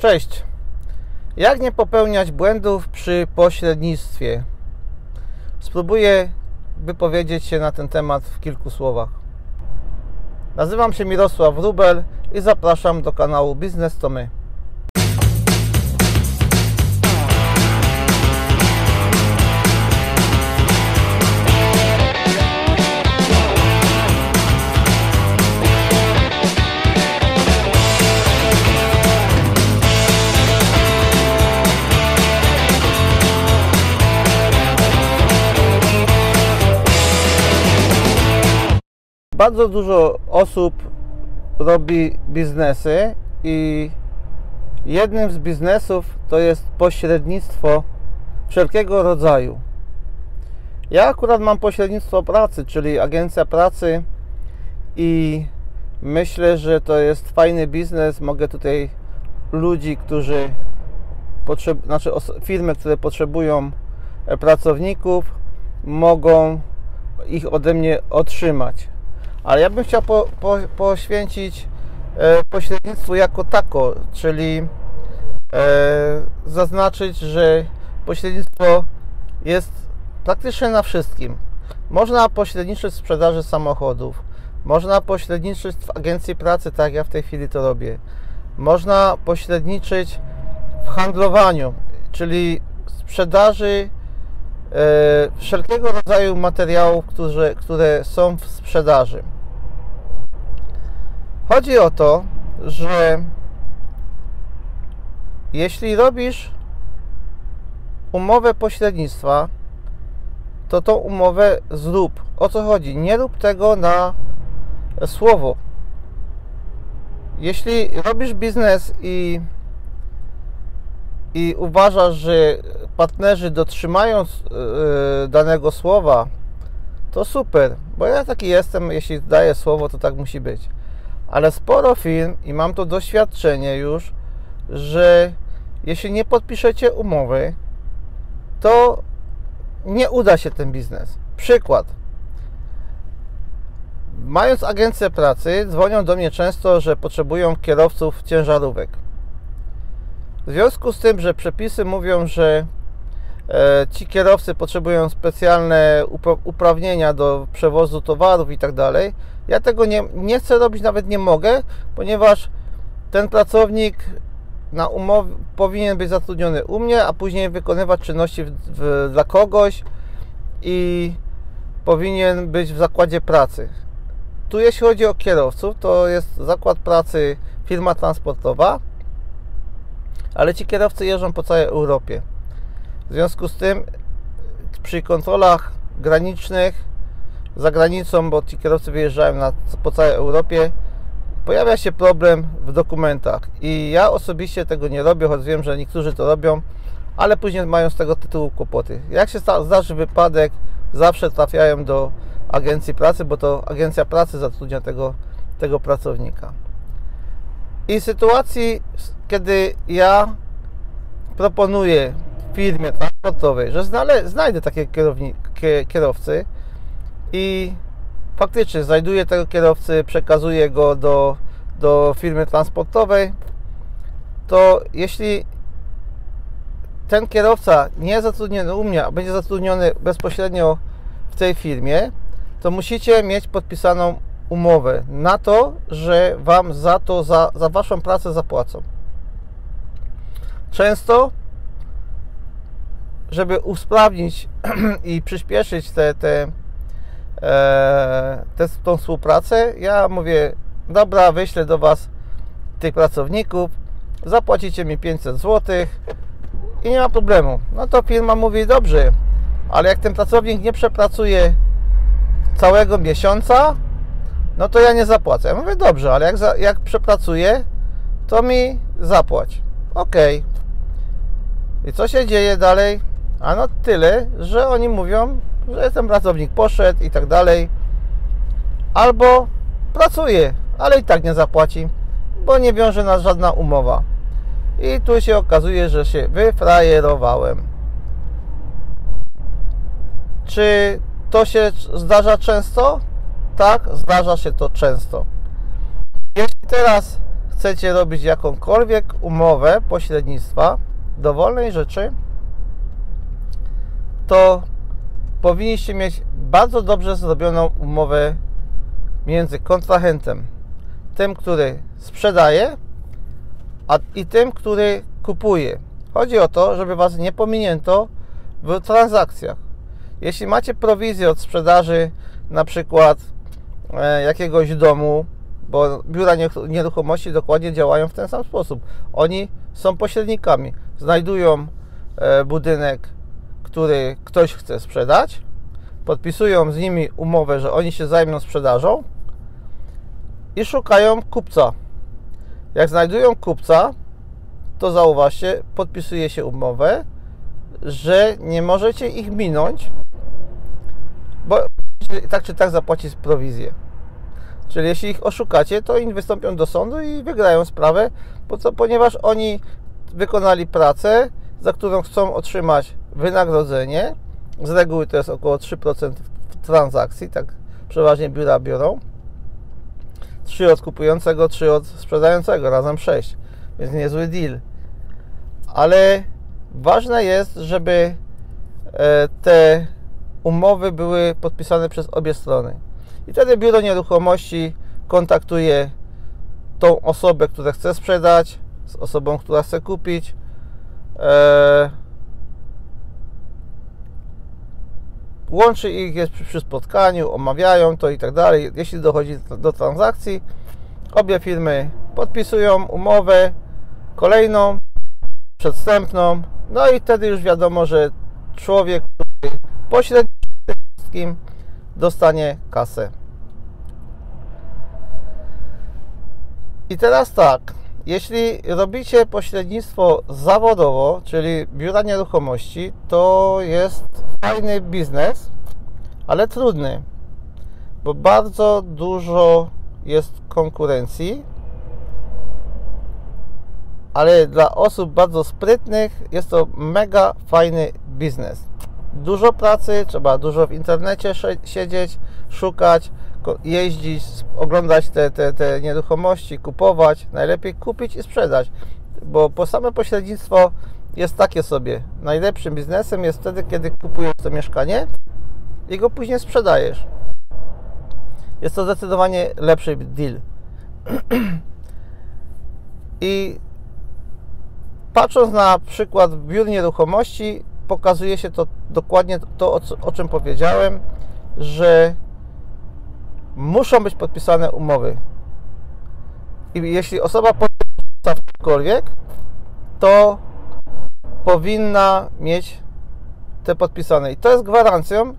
Cześć. Jak nie popełniać błędów przy pośrednictwie? Spróbuję wypowiedzieć się na ten temat w kilku słowach. Nazywam się Mirosław Rubel i zapraszam do kanału Biznes to My. Bardzo dużo osób robi biznesy i jednym z biznesów to jest pośrednictwo wszelkiego rodzaju. Ja akurat mam pośrednictwo pracy, czyli agencja pracy i myślę, że to jest fajny biznes. Mogę tutaj ludzi, którzy znaczy firmy, które potrzebują e, pracowników, mogą ich ode mnie otrzymać ale ja bym chciał po, po, poświęcić e, pośrednictwu jako tako, czyli e, zaznaczyć, że pośrednictwo jest praktycznie na wszystkim. Można pośredniczyć w sprzedaży samochodów, można pośredniczyć w agencji pracy, tak jak ja w tej chwili to robię. Można pośredniczyć w handlowaniu, czyli sprzedaży wszelkiego rodzaju materiałów, które, które są w sprzedaży. Chodzi o to, że jeśli robisz umowę pośrednictwa, to tą umowę zrób. O co chodzi? Nie rób tego na słowo. Jeśli robisz biznes i, i uważasz, że partnerzy dotrzymają yy, danego słowa, to super, bo ja taki jestem, jeśli daję słowo, to tak musi być ale sporo firm i mam to doświadczenie już, że jeśli nie podpiszecie umowy, to nie uda się ten biznes. Przykład. Mając agencję pracy, dzwonią do mnie często, że potrzebują kierowców ciężarówek. W związku z tym, że przepisy mówią, że ci kierowcy potrzebują specjalne uprawnienia do przewozu towarów i tak dalej, ja tego nie, nie chcę robić, nawet nie mogę, ponieważ ten pracownik na umowie powinien być zatrudniony u mnie, a później wykonywać czynności w, w, dla kogoś i powinien być w zakładzie pracy. Tu jeśli chodzi o kierowców, to jest zakład pracy firma transportowa, ale ci kierowcy jeżdżą po całej Europie. W związku z tym przy kontrolach granicznych za granicą, bo ci kierowcy wyjeżdżają na, po całej Europie, pojawia się problem w dokumentach. I ja osobiście tego nie robię, choć wiem, że niektórzy to robią, ale później mają z tego tytułu kłopoty. Jak się zdarzy wypadek, zawsze trafiają do agencji pracy, bo to agencja pracy zatrudnia tego, tego pracownika. I sytuacji, kiedy ja proponuję firmie transportowej, że znajdę takie kierowcy, i faktycznie znajduję tego kierowcy, przekazuję go do, do firmy transportowej, to jeśli ten kierowca nie jest zatrudniony u mnie, a będzie zatrudniony bezpośrednio w tej firmie, to musicie mieć podpisaną umowę na to, że Wam za to, za, za Waszą pracę zapłacą. Często, żeby usprawnić i przyspieszyć te, te e, tą współpracę, ja mówię, dobra, wyślę do Was tych pracowników, zapłacicie mi 500 zł i nie ma problemu. No to firma mówi, dobrze, ale jak ten pracownik nie przepracuje całego miesiąca, no to ja nie zapłacę. Ja mówię, dobrze, ale jak, jak przepracuje, to mi zapłać. Ok. I co się dzieje dalej? A no tyle, że oni mówią, że ten pracownik poszedł i tak dalej. Albo pracuje, ale i tak nie zapłaci, bo nie wiąże nas żadna umowa. I tu się okazuje, że się wyfrajerowałem. Czy to się zdarza często? Tak, zdarza się to często. Jeśli teraz chcecie robić jakąkolwiek umowę pośrednictwa dowolnej rzeczy, to powinniście mieć bardzo dobrze zrobioną umowę między kontrahentem, tym, który sprzedaje, a i tym, który kupuje. Chodzi o to, żeby Was nie pominięto w transakcjach. Jeśli macie prowizję od sprzedaży na przykład e, jakiegoś domu, bo biura nieruchomości dokładnie działają w ten sam sposób. Oni są pośrednikami. Znajdują e, budynek, który ktoś chce sprzedać, podpisują z nimi umowę, że oni się zajmą sprzedażą i szukają kupca. Jak znajdują kupca, to zauważcie, podpisuje się umowę, że nie możecie ich minąć, bo tak czy tak zapłacić prowizję. Czyli jeśli ich oszukacie, to oni wystąpią do sądu i wygrają sprawę, co, ponieważ oni wykonali pracę, za którą chcą otrzymać wynagrodzenie. Z reguły to jest około 3% transakcji, tak przeważnie biura biorą. 3 od kupującego, 3 od sprzedającego, razem 6. Więc niezły deal. Ale ważne jest, żeby e, te umowy były podpisane przez obie strony. I wtedy biuro nieruchomości kontaktuje tą osobę, która chce sprzedać, z osobą, która chce kupić. E, łączy ich jest przy spotkaniu, omawiają to i tak dalej. Jeśli dochodzi do transakcji, obie firmy podpisują umowę kolejną, przedstępną, no i wtedy już wiadomo, że człowiek, który pośrednio wszystkim dostanie kasę. I teraz tak, jeśli robicie pośrednictwo zawodowo, czyli biura nieruchomości, to jest fajny biznes, ale trudny, bo bardzo dużo jest konkurencji, ale dla osób bardzo sprytnych jest to mega fajny biznes. Dużo pracy, trzeba dużo w internecie siedzieć, szukać, jeździć, oglądać te, te, te nieruchomości, kupować. Najlepiej kupić i sprzedać, bo po same pośrednictwo jest takie sobie. Najlepszym biznesem jest wtedy, kiedy kupujesz to mieszkanie i go później sprzedajesz. Jest to zdecydowanie lepszy deal. I patrząc na przykład biur nieruchomości, pokazuje się to dokładnie to, o, czym powiedziałem, że muszą być podpisane umowy. I jeśli osoba podpisała cokolwiek, to powinna mieć te podpisane. I to jest gwarancją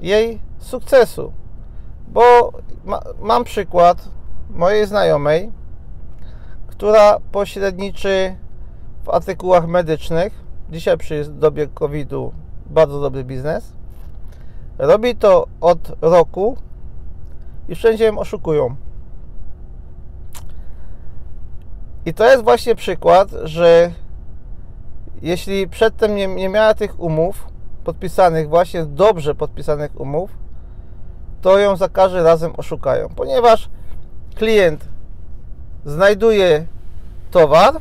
jej sukcesu. Bo ma, mam przykład mojej znajomej, która pośredniczy w artykułach medycznych. Dzisiaj przy dobie COVID-u bardzo dobry biznes. Robi to od roku i wszędzie ją oszukują. I to jest właśnie przykład, że jeśli przedtem nie, nie miała tych umów podpisanych, właśnie dobrze podpisanych umów, to ją za każdym razem oszukają, ponieważ klient znajduje towar,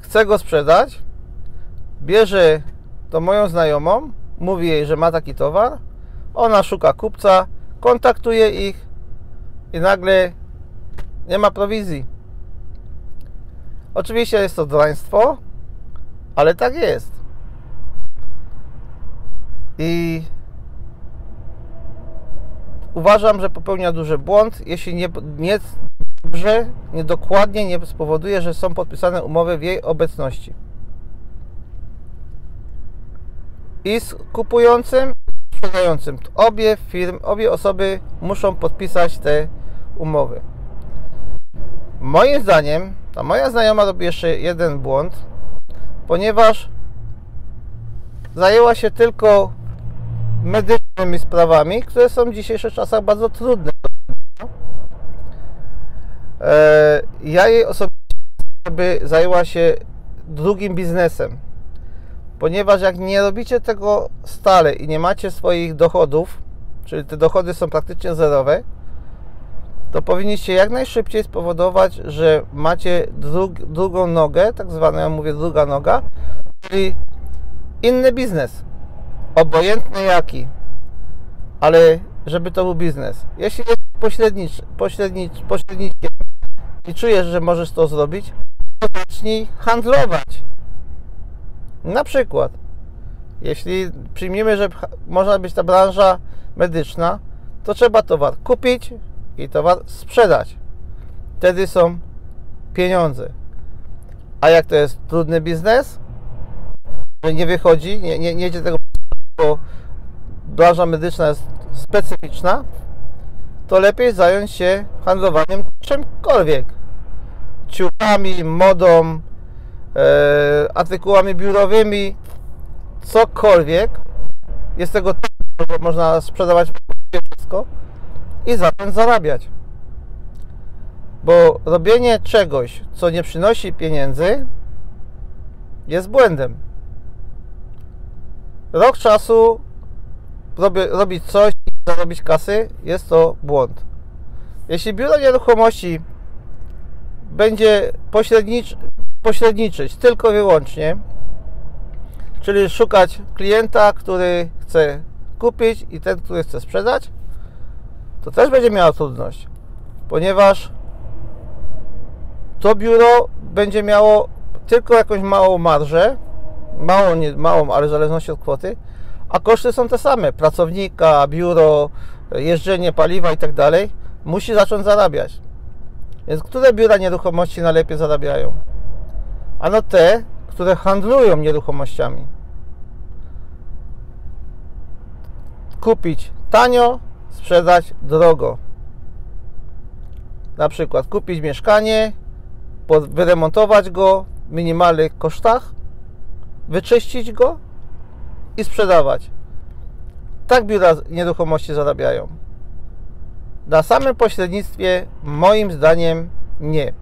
chce go sprzedać, bierze to moją znajomą, mówi jej, że ma taki towar, ona szuka kupca, kontaktuje ich i nagle nie ma prowizji. Oczywiście jest to draństwo, ale tak jest. I uważam, że popełnia duży błąd, jeśli nie, nie dobrze, niedokładnie nie spowoduje, że są podpisane umowy w jej obecności. I z kupującym, i sprzedającym. Obie firmy, obie osoby muszą podpisać te umowy. Moim zdaniem, ta moja znajoma robi jeszcze jeden błąd, ponieważ zajęła się tylko medycznymi sprawami, które są w dzisiejszych czasach bardzo trudne. E, ja jej osobiście zajęła się drugim biznesem, ponieważ jak nie robicie tego stale i nie macie swoich dochodów, czyli te dochody są praktycznie zerowe, to powinniście jak najszybciej spowodować, że macie drug, drugą nogę, tak zwaną, ja mówię druga noga, czyli inny biznes, obojętny jaki, ale żeby to był biznes. Jeśli jest pośrednicz, pośrednicz, pośrednikiem i czujesz, że możesz to zrobić, to zacznij handlować. Na przykład, jeśli przyjmiemy, że można być ta branża medyczna, to trzeba towar kupić i towar sprzedać. Wtedy są pieniądze. A jak to jest trudny biznes, że nie wychodzi, nie, nie, nie idzie tego, bo branża medyczna jest specyficzna, to lepiej zająć się handlowaniem czymkolwiek. Ciuchami, modą, e, artykułami biurowymi, cokolwiek. Jest tego tak, można sprzedawać wszystko i zacząć zarabiać. Bo robienie czegoś, co nie przynosi pieniędzy, jest błędem. Rok czasu robić coś i zarobić kasy, jest to błąd. Jeśli biuro nieruchomości będzie pośrednicz, pośredniczyć tylko i wyłącznie, czyli szukać klienta, który chce kupić i ten, który chce sprzedać, to też będzie miała trudność, ponieważ to biuro będzie miało tylko jakąś małą marżę, małą, nie małą, ale w zależności od kwoty, a koszty są te same. Pracownika, biuro, jeżdżenie, paliwa i tak dalej. Musi zacząć zarabiać. Więc które biura nieruchomości najlepiej zarabiają? Ano te, które handlują nieruchomościami. Kupić tanio, sprzedać drogo. Na przykład kupić mieszkanie, wyremontować go w minimalnych kosztach, wyczyścić go i sprzedawać. Tak biura nieruchomości zarabiają. Na samym pośrednictwie moim zdaniem nie.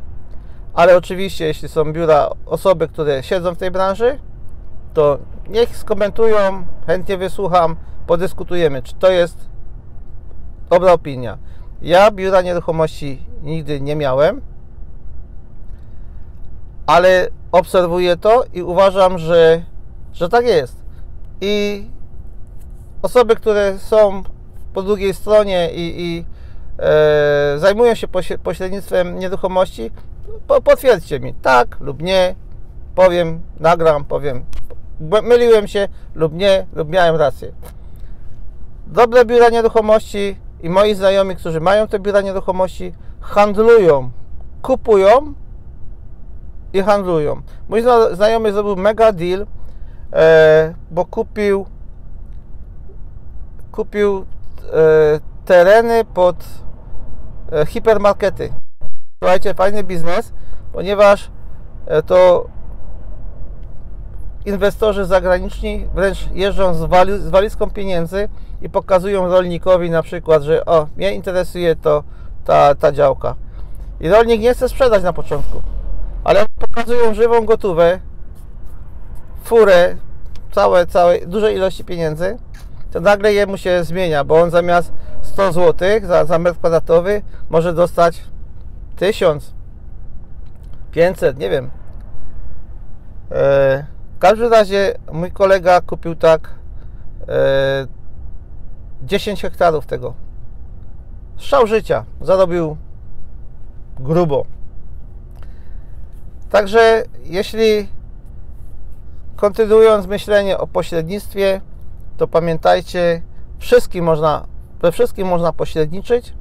Ale oczywiście, jeśli są biura osoby, które siedzą w tej branży, to niech skomentują, chętnie wysłucham, podyskutujemy, czy to jest dobra opinia. Ja biura nieruchomości nigdy nie miałem, ale obserwuję to i uważam, że, że tak jest. I osoby, które są po drugiej stronie i, i e, zajmują się pośrednictwem nieruchomości, po, potwierdźcie mi, tak lub nie, powiem, nagram, powiem, myliłem się lub nie, lub miałem rację. Dobre biura nieruchomości i moi znajomi, którzy mają te biura nieruchomości, handlują, kupują i handlują. Mój znajomy zrobił mega deal, e, bo kupił kupił e, tereny pod e, hipermarkety. Słuchajcie, fajny biznes, ponieważ to inwestorzy zagraniczni wręcz jeżdżą z, wali, z walizką pieniędzy i pokazują rolnikowi na przykład, że o, mnie interesuje to ta, ta działka. I rolnik nie chce sprzedać na początku, ale pokazują żywą gotówę, furę, całe, całe, duże ilości pieniędzy, to nagle jemu się zmienia, bo on zamiast 100 zł za, za metr kwadratowy może dostać 1000, 500, nie wiem. E, w każdym razie mój kolega kupił tak e, 10 hektarów tego. Strzał życia. Zarobił grubo. Także jeśli kontynuując myślenie o pośrednictwie, to pamiętajcie, wszystkim można, we wszystkim można pośredniczyć,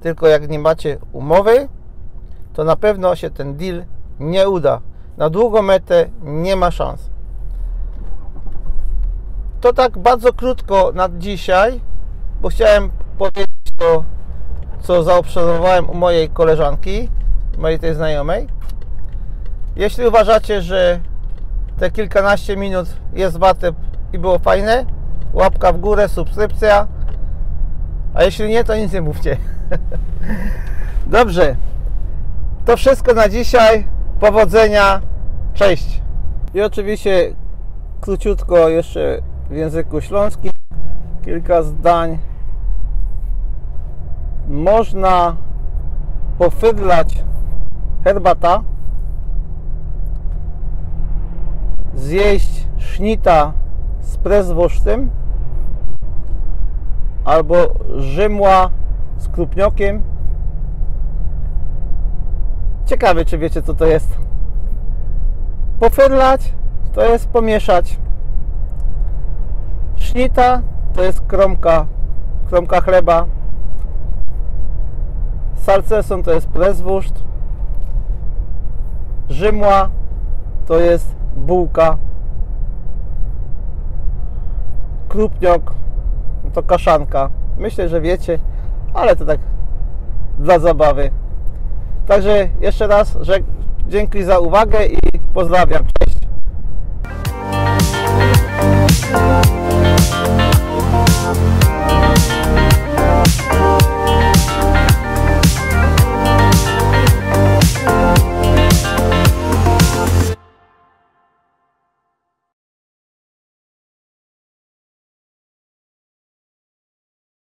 tylko jak nie macie umowy, to na pewno się ten deal nie uda. Na długą metę nie ma szans. To tak bardzo krótko na dzisiaj, bo chciałem powiedzieć to, co zaobserwowałem u mojej koleżanki, mojej tej znajomej. Jeśli uważacie, że te kilkanaście minut jest warte i było fajne, łapka w górę, subskrypcja. A jeśli nie, to nic nie mówcie. Dobrze. To wszystko na dzisiaj. Powodzenia. Cześć. I oczywiście króciutko jeszcze w języku śląskim kilka zdań. Można pofydlać herbata, zjeść sznita z prezwosztym albo rzymła z krupniokiem. Ciekawy, czy wiecie, co to jest. Pofydlać to jest pomieszać. Sznita to jest kromka, kromka chleba. Salceson to jest prezwórzt. Rzymła to jest bułka. Krupniok to kaszanka. Myślę, że wiecie, ale to tak dla zabawy. Także jeszcze raz że dzięki za uwagę i pozdrawiam. Cześć.